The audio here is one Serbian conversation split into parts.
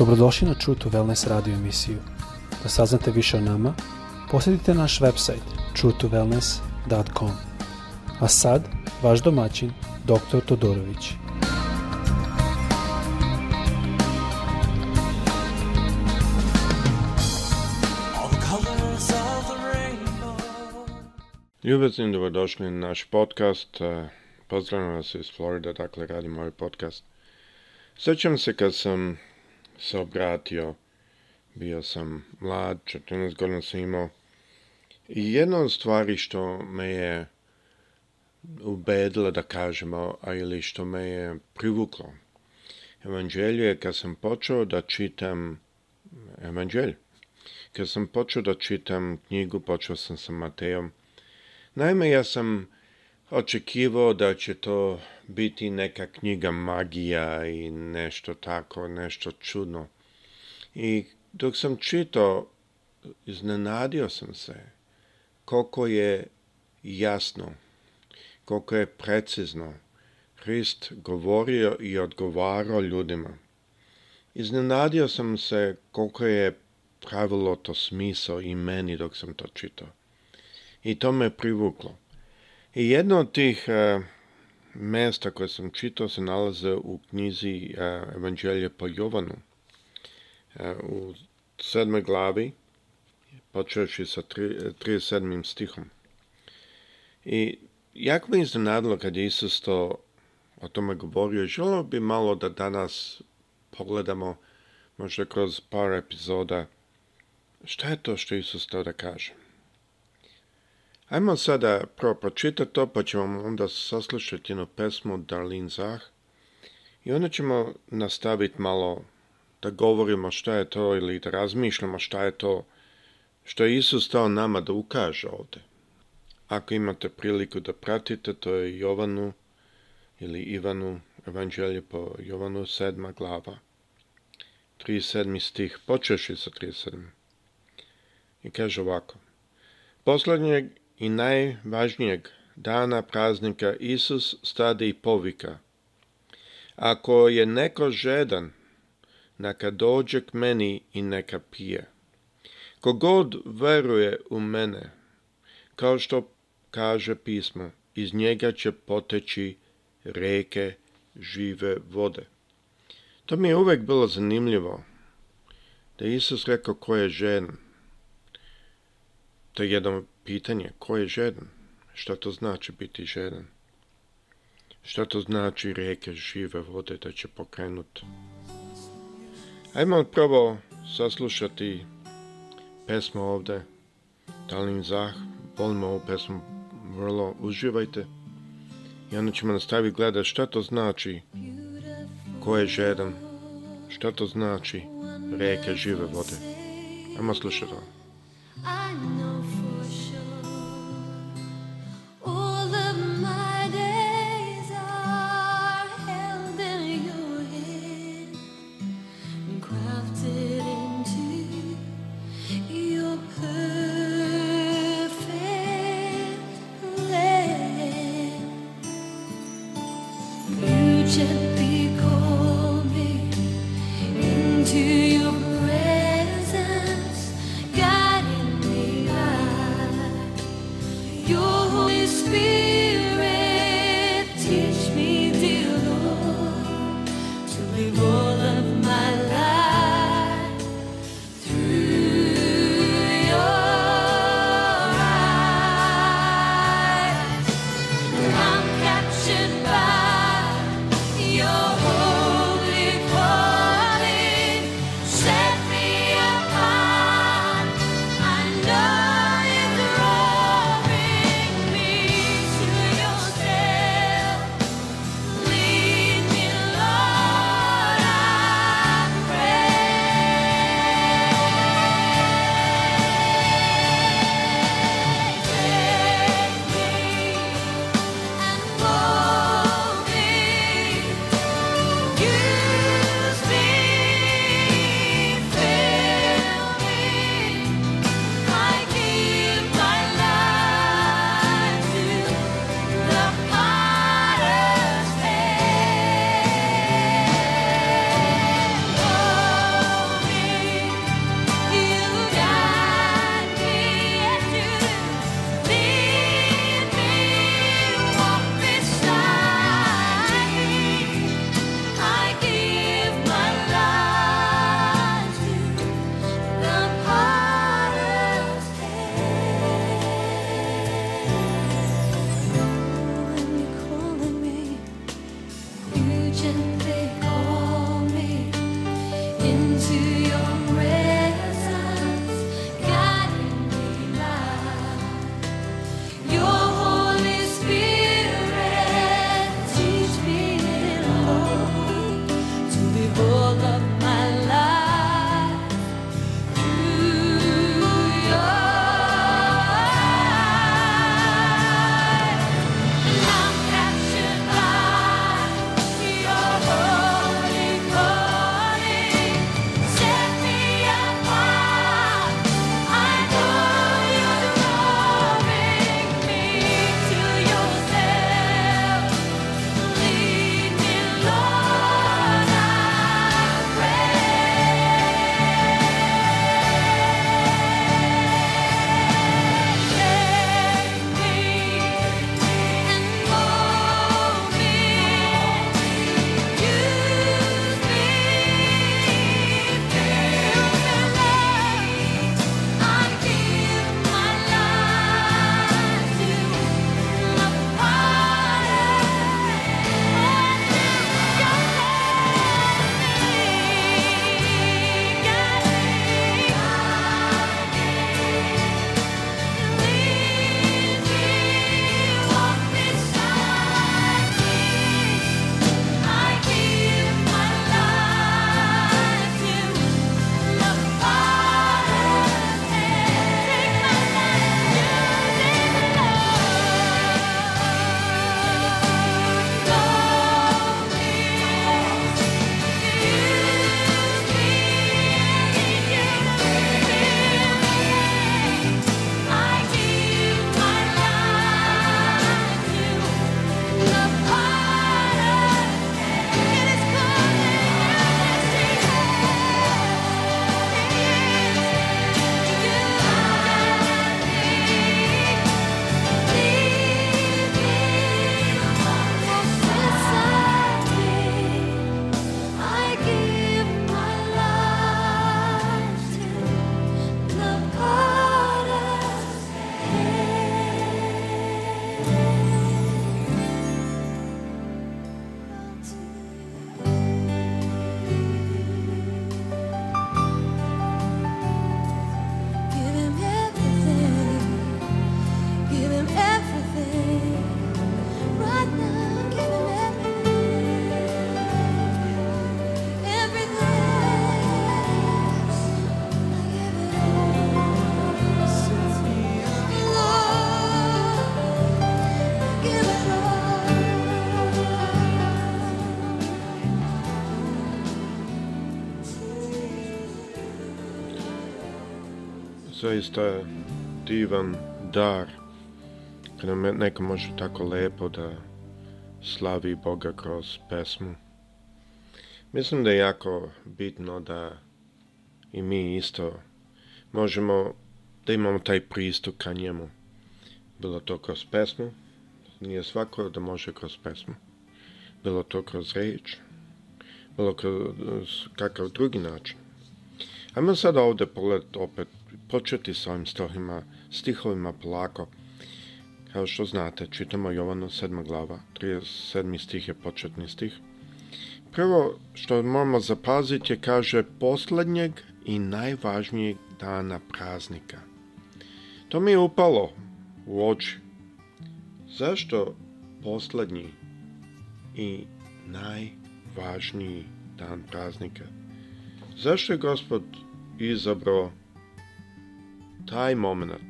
Dobrodošli na True to Wellness radio emisiju. Da saznate više o nama, posjetite naš website truetowellness.com. A sad, vaš domaćin, dr. Todorović. Ljubacim, dobrodošli na naš podcast. E, pozdravljam vas iz Florida, dakle radimo ovaj podcast. Sećam se kad sam se obratio. Bio sam mlad, 14 godina sam imao. I jedna od stvari što me je ubedila, da kažemo, a ili što me je privuklo, evanđelje je kad sam počeo da čitam evanđelje. Kad sam počeo da čitam knjigu, počeo sam sa Matejom. Naime, ja sam očekivao da će to biti neka knjiga magija i nešto tako, nešto čudno. I dok sam čitao, iznenadio sam se koliko je jasno, koliko je precizno Hrist govorio i odgovarao ljudima. Iznenadio sam se koliko je pravilo to smisao i meni dok sam to čitao. I to me privuklo. I jedno od tih e, mesta koje sam čitao se nalaze u knjizi e, Evanđelje po Jovanu. E, u sedmoj glavi, počeši sa 37. stihom. I jako me iznenadilo kad je Isus to o tome govorio. Želeo bi malo da danas pogledamo, možda kroz par epizoda, šta je to što Isus to da kaže. Ajmo sada prvo pročitati to, pa ćemo onda saslušati jednu pesmu Darlin Zah i onda ćemo nastaviti malo da govorimo šta je to ili da razmišljamo šta je to što je Isus stao nama da ukaže ovde. Ako imate priliku da pratite, to je Jovanu ili Ivanu, evanđelje po Jovanu, sedma glava. 37. stih, počeši sa 37. I kaže ovako. Poslednjeg i najvažnijeg dana praznika Isus stade i povika. Ako je neko žedan, neka dođe k meni i neka pije. Kogod veruje u mene, kao što kaže pismo, iz njega će poteći reke žive vode. To mi je uvek bilo zanimljivo, da Isus rekao ko je žen. To je jedan Pitanje, ko je žedan? Šta to znači biti žedan? Šta to znači reke žive vode da će pokrenut? Ajmo prvo saslušati pesmu ovde. Talin Zah, volimo ovu pesmu, vrlo uživajte. I onda ćemo nastaviti gledati šta to znači ko je žedan, šta to znači reke žive vode. Ajmo slušati ovo. 我。zaista divan dar kada neka može tako lepo da slavi Boga kroz pesmu. Mislim da je jako bitno da i mi isto možemo da imamo taj pristup ka njemu. Bilo to kroz pesmu, nije svako da može kroz pesmu. Bilo to kroz reč, bilo kroz kakav drugi način. Ajmo sada ovde pogled opet početi s ovim stohima, stihovima polako. Kao što znate, čitamo Jovanu 7. glava, 37. stih je početni stih. Prvo što moramo zapaziti je, kaže, poslednjeg i najvažnijeg dana praznika. To mi je upalo u oči. Zašto poslednji i najvažniji dan praznika? Zašto je gospod izabrao taj moment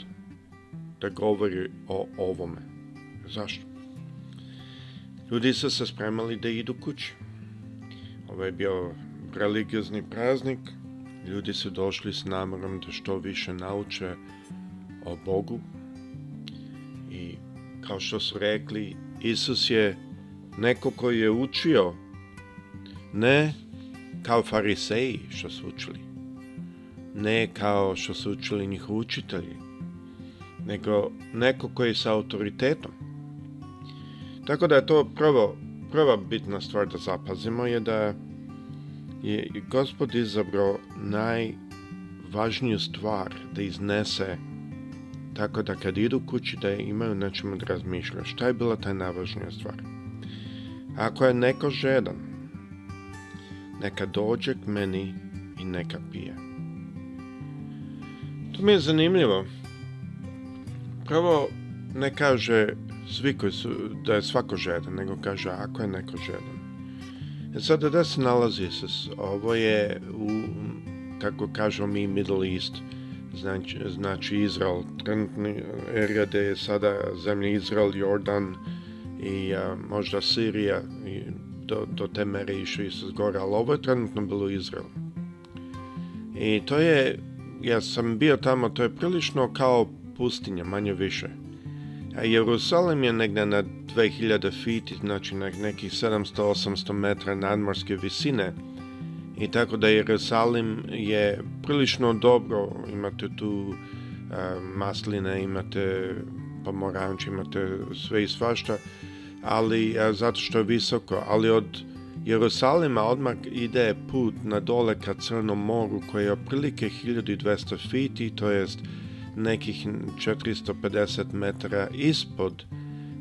da govori o ovome. Zašto? Ljudi su se spremali da idu kući. Ovo je bio religiozni praznik. Ljudi su došli s namorom da što više nauče o Bogu. I kao što su rekli, Isus je neko koji je učio, ne kao fariseji što su učili, ne kao što su učili njihovi učitelji, nego neko koji je sa autoritetom. Tako da je to prvo, prva bitna stvar da zapazimo je da je gospod izabrao najvažniju stvar da iznese tako da kad idu kući da imaju nečemu da razmišljaju. Šta je bila ta najvažnija stvar? Ako je neko žedan, neka dođe k meni i neka pije što mi je zanimljivo, prvo ne kaže svi koji su, da je svako žedan, nego kaže ako je neko žedan. E sada da se nalazi se, ovo je u, kako kažemo mi, Middle East, znači, znači Izrael, trenutni erija gde je sada zemlja Izrael, Jordan i a, možda Sirija, i do, do te mere išli se zgore, ali ovo je trenutno bilo Izrael. I to je ja sam bio tamo, to je prilično kao pustinja, manje više. A Jerusalim je negde na 2000 feet, znači na nekih 700-800 metra nadmorske visine. I tako da Jerusalim je prilično dobro, imate tu a, masline, imate pomoranč, imate sve i svašta, ali zato što je visoko, ali od Jerusalima odmah ide put na dole ka Crnom moru koje je otprilike 1200 fiti, to jest nekih 450 metara ispod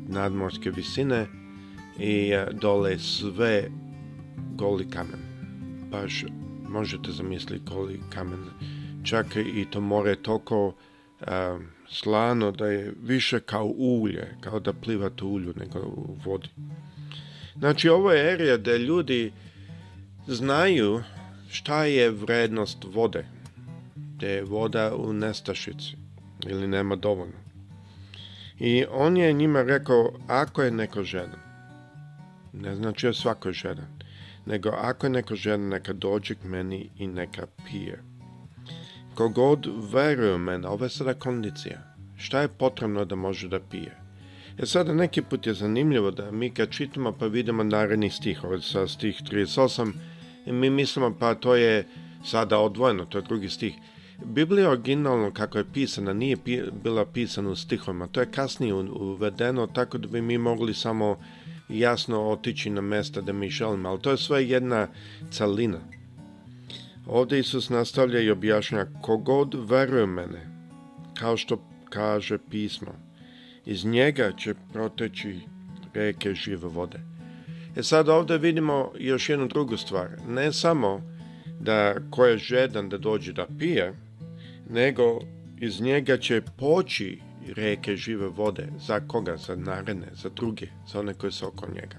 nadmorske visine i dole sve goli kamen. Baš možete zamisliti goli kamen. Čak i to more toko a, slano da je više kao ulje, kao da plivate ulju nego u vodi. Znači, ovo je erija da ljudi znaju šta je vrednost vode. Da je voda u nestašici ili nema dovoljno. I on je njima rekao, ako je neko žedan, ne znači da svako žedan, nego ako je neko žedan, neka dođe k meni i neka pije. Kogod veruje u mene, ovo je sada kondicija. Šta je potrebno da može da pije? E sada neki put je zanimljivo da mi kad čitamo pa vidimo naredni stih, od sa stih 38, e, mi mislimo pa to je sada odvojeno, to je drugi stih. Biblija originalno kako je pisana nije pi, bila pisana u stihovima, to je kasnije uvedeno tako da bi mi mogli samo jasno otići na mesta da mi želimo, ali to je sve jedna celina. Ovde Isus nastavlja i objašnja, kogod veruje mene, kao što kaže pismo, iz njega će proteći reke žive vode. E sad ovde vidimo još jednu drugu stvar. Ne samo da ko je žedan da dođe da pije, nego iz njega će poći reke žive vode. Za koga? Za naredne, za druge, za one koje su oko njega.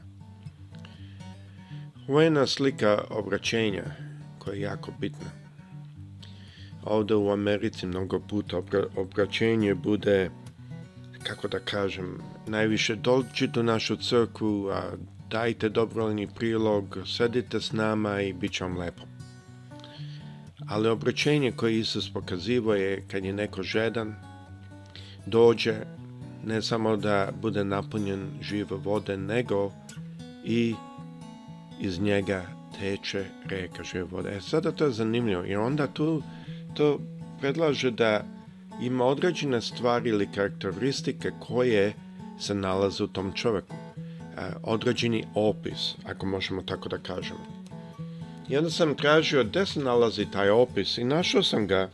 Ovo je jedna slika obraćenja koja je jako bitna. Ovde u Americi mnogo puta obraćenje bude kako da kažem, najviše dođite u našu crkvu, a dajte dobrovoljni prilog, sedite s nama i bit će vam lepo. Ali obraćenje koje Isus pokazivo je kad je neko žedan, dođe ne samo da bude napunjen žive vode, nego i iz njega teče reka žive vode. E sada to je zanimljivo i onda tu to predlaže da ima određene stvari ili karakteristike koje se nalaze u tom čovjeku. E, određeni opis, ako možemo tako da kažemo. I onda sam tražio gdje se nalazi taj opis i našao sam ga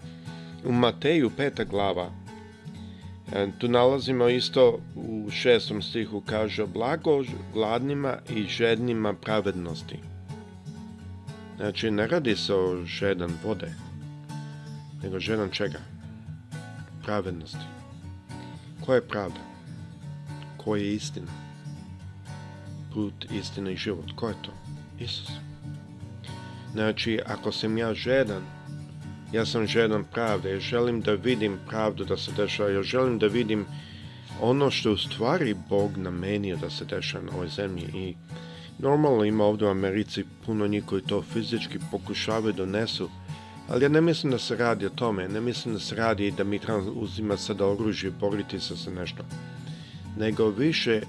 u Mateju peta glava. E, tu nalazimo isto u šestom stihu kaže blago gladnima i žednima pravednosti. Znači ne radi se o žedan vode, nego žedan čega? pravednosti? Koja je pravda? Koja je istina? Put, istina i život. Ko je to? Isus. Znači, ako sam ja žedan, ja sam žedan pravde, ja želim da vidim pravdu da se dešava, ja želim da vidim ono što u stvari Bog namenio da se dešava na ovoj zemlji i normalno ima ovdje u Americi puno njih koji to fizički pokušavaju da donesu Ali ja ne mislim da se radi o tome, ne mislim da se radi da mi Mitran uzima sada oružje i boriti se sa nešto. Nego više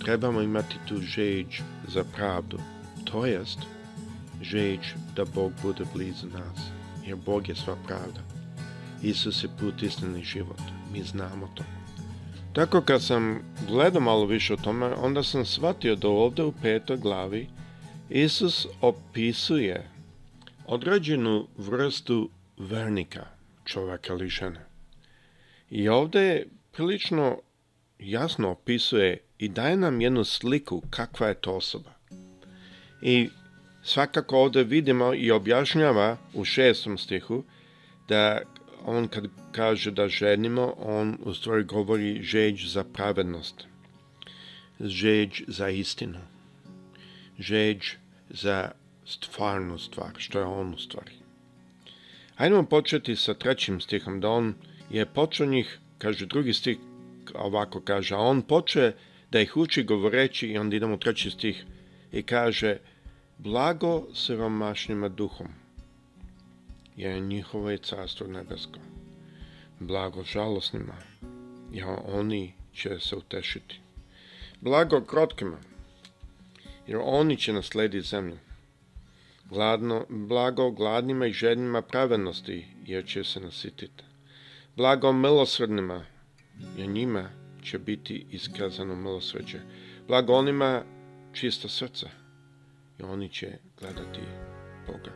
trebamo imati tu žeđ za pravdu, to jest žeđ da Bog bude blizu nas, jer Bog je sva pravda. Isus je put istini život, mi znamo to. Tako kad sam gledao malo više o tome, onda sam shvatio da ovde u petoj glavi Isus opisuje određenu vrstu vernika, čovaka lišana. I ovdje prilično jasno opisuje i daje nam jednu sliku kakva je to osoba. I svakako ovdje vidimo i objašnjava u šestom stihu da on kad kaže da ženimo, on u stvari govori žeđ za pravednost, žeđ za istinu, žeđ za stvarnu stvar, što je on u stvari. Hajdemo početi sa trećim stihom, da on je počeo njih, kaže drugi stih, ovako kaže, a on poče da ih uči govoreći i onda idemo u treći stih i kaže, blago siromašnjima duhom, jer njihovo je carstvo nebesko. Blago žalosnima, jer oni će se utešiti. Blago krotkima, jer oni će naslediti zemlju. Gladno, blago gladnima i žednima pravednosti, jer će se nasititi. Blago milosrednima, jer njima će biti iskazano milosređe. Blago onima čista srca, i oni će gledati Boga.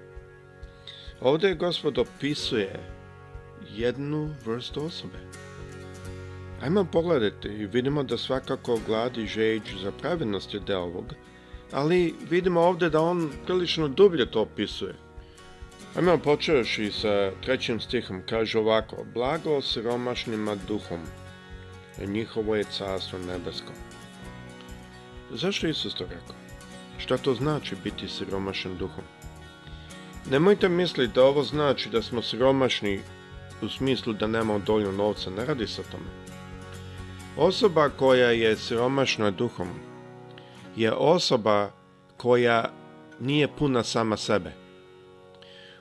Ovdje gospod opisuje jednu vrstu osobe. Ajmo pogledati i vidimo da svakako gladi žeđ za pravednost je deo ovoga, ali vidimo ovde da on prilično dublje to opisuje. Ajmo počeo još i sa trećim stihom, kaže ovako, blago siromašnima duhom, njihovo je carstvo nebesko. Zašto Isus to rekao? Šta to znači biti siromašan duhom? Nemojte misliti da ovo znači da smo siromašni u smislu da nemamo dovoljno novca, ne radi se o tome. Osoba koja je siromašna duhom je osoba koja nije puna sama sebe.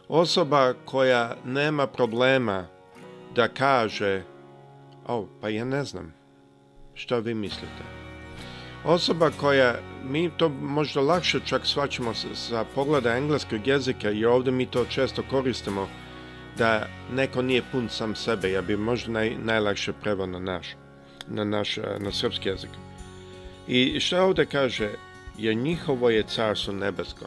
Osoba koja nema problema da kaže o, pa ja ne znam što vi mislite. Osoba koja, mi to možda lakše čak svačamo sa pogleda engleskog jezika i ovde mi to često koristimo da neko nije pun sam sebe, ja bi možda naj, najlakše prevao na naš, na naš, na srpski jezik. I šta ovde kaže? Jer njihovo je carstvo nebesko.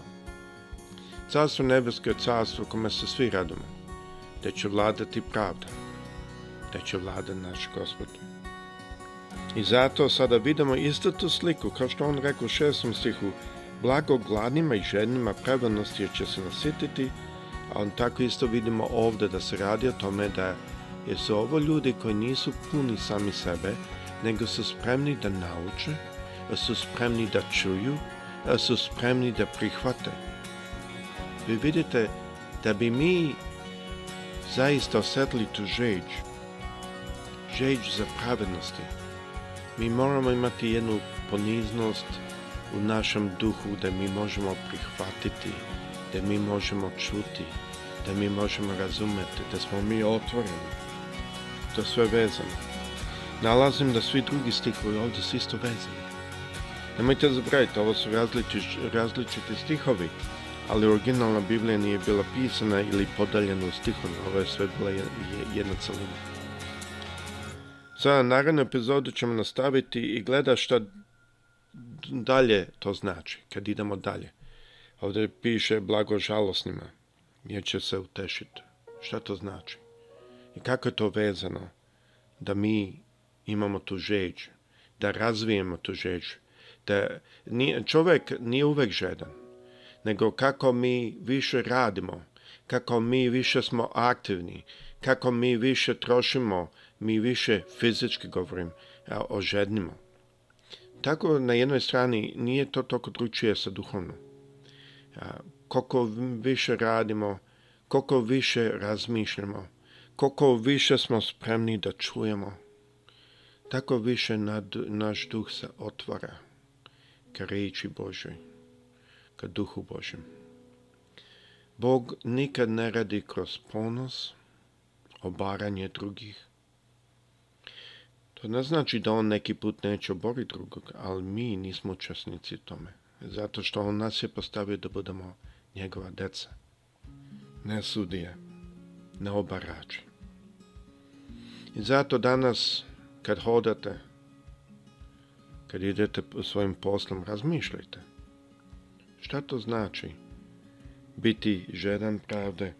Carstvo nebesko je carstvo kome se svi radimo. Da će vladati pravda. Da će vladati naš gospod. I zato sada vidimo istu tu sliku, kao što on rekao u šestom stihu, blago gladnima i žednima prevanosti jer će se nasititi, a on tako isto vidimo ovde da se radi o tome da jer su ovo ljudi koji nisu puni sami sebe, nego su spremni da nauče su spremni da čuju, su spremni da prihvate. Vi vidite da bi mi zaista osetili tu žeđ, žeđ za pravednosti. Mi moramo imati jednu poniznost u našem duhu da mi možemo prihvatiti, da mi možemo čuti, da mi možemo razumeti, da smo mi otvoreni. To sve vezano. Nalazim da svi drugi stihovi ovdje su isto vezani. Nemojte zaboraviti, ovo su različiti, različiti stihovi, ali originalna Biblija nije bila pisana ili podaljena u stihom, ovo je sve bila jedna celina. Za narednu epizodu ćemo nastaviti i gleda šta dalje to znači, kad idemo dalje. Ovde piše blago žalosnima, jer će se utešiti. Šta to znači? I kako je to vezano da mi imamo tu žeđ, da razvijemo tu žeđ, da nije, čovek nije uvek žedan, nego kako mi više radimo, kako mi više smo aktivni, kako mi više trošimo, mi više fizički govorim, ožednimo. Tako na jednoj strani nije to toliko dručije sa duhovnom. Koliko više radimo, koliko više razmišljamo, koliko više smo spremni da čujemo, tako više naš duh se otvara ka riječi Božoj, ka duhu Božem. Bog nikad ne radi kroz ponos, obaranje drugih. To ne znači da on neki put neće oboriti drugog, ali mi nismo učesnici tome. Zato što on nas je postavio da budemo njegova deca. Ne sudije, ne obarači. I zato danas kad hodate kad idete svojim poslom, razmišljajte. Šta to znači? Biti žedan pravde,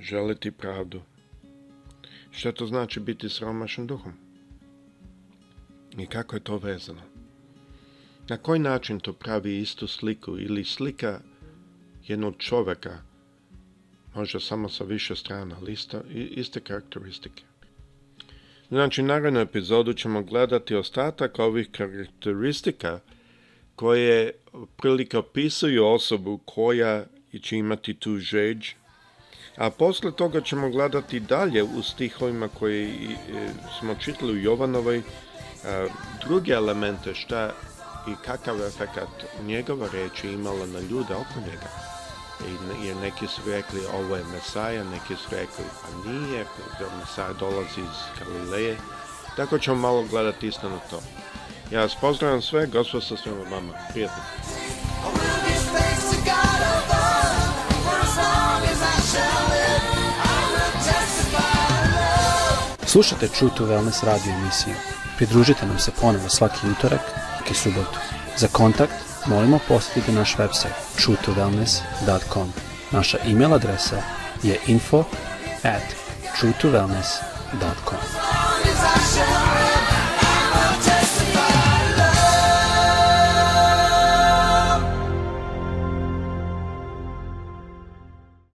želiti pravdu. Šta to znači biti sromašan duhom? I kako je to vezano? Na koji način to pravi istu sliku ili slika jednog čoveka, možda samo sa više strana, ali iste karakteristike? Znači, narednu epizodu ćemo gledati ostatak ovih karakteristika koje prilike opisuju osobu koja će imati tu žeđ, a posle toga ćemo gledati dalje u stihovima koje e, smo čitali u Jovanovoj a, e, druge elemente šta i kakav efekat njegova reč je imala na ljude oko njega. I, jer neki su rekli ovo je Mesaja, neki su rekli pa nije, da Mesaja dolazi iz Galileje. Tako ćemo malo gledati isto na to. Ja vas pozdravljam sve, gospod sa svima vama. Prijetno. Slušate True to Wellness radio emisiju. Pridružite nam se ponovo svaki utorak i subotu. Za kontakt molimo posjetite naš website truetowellness.com. Naša e-mail adresa je info at truetowellness.com.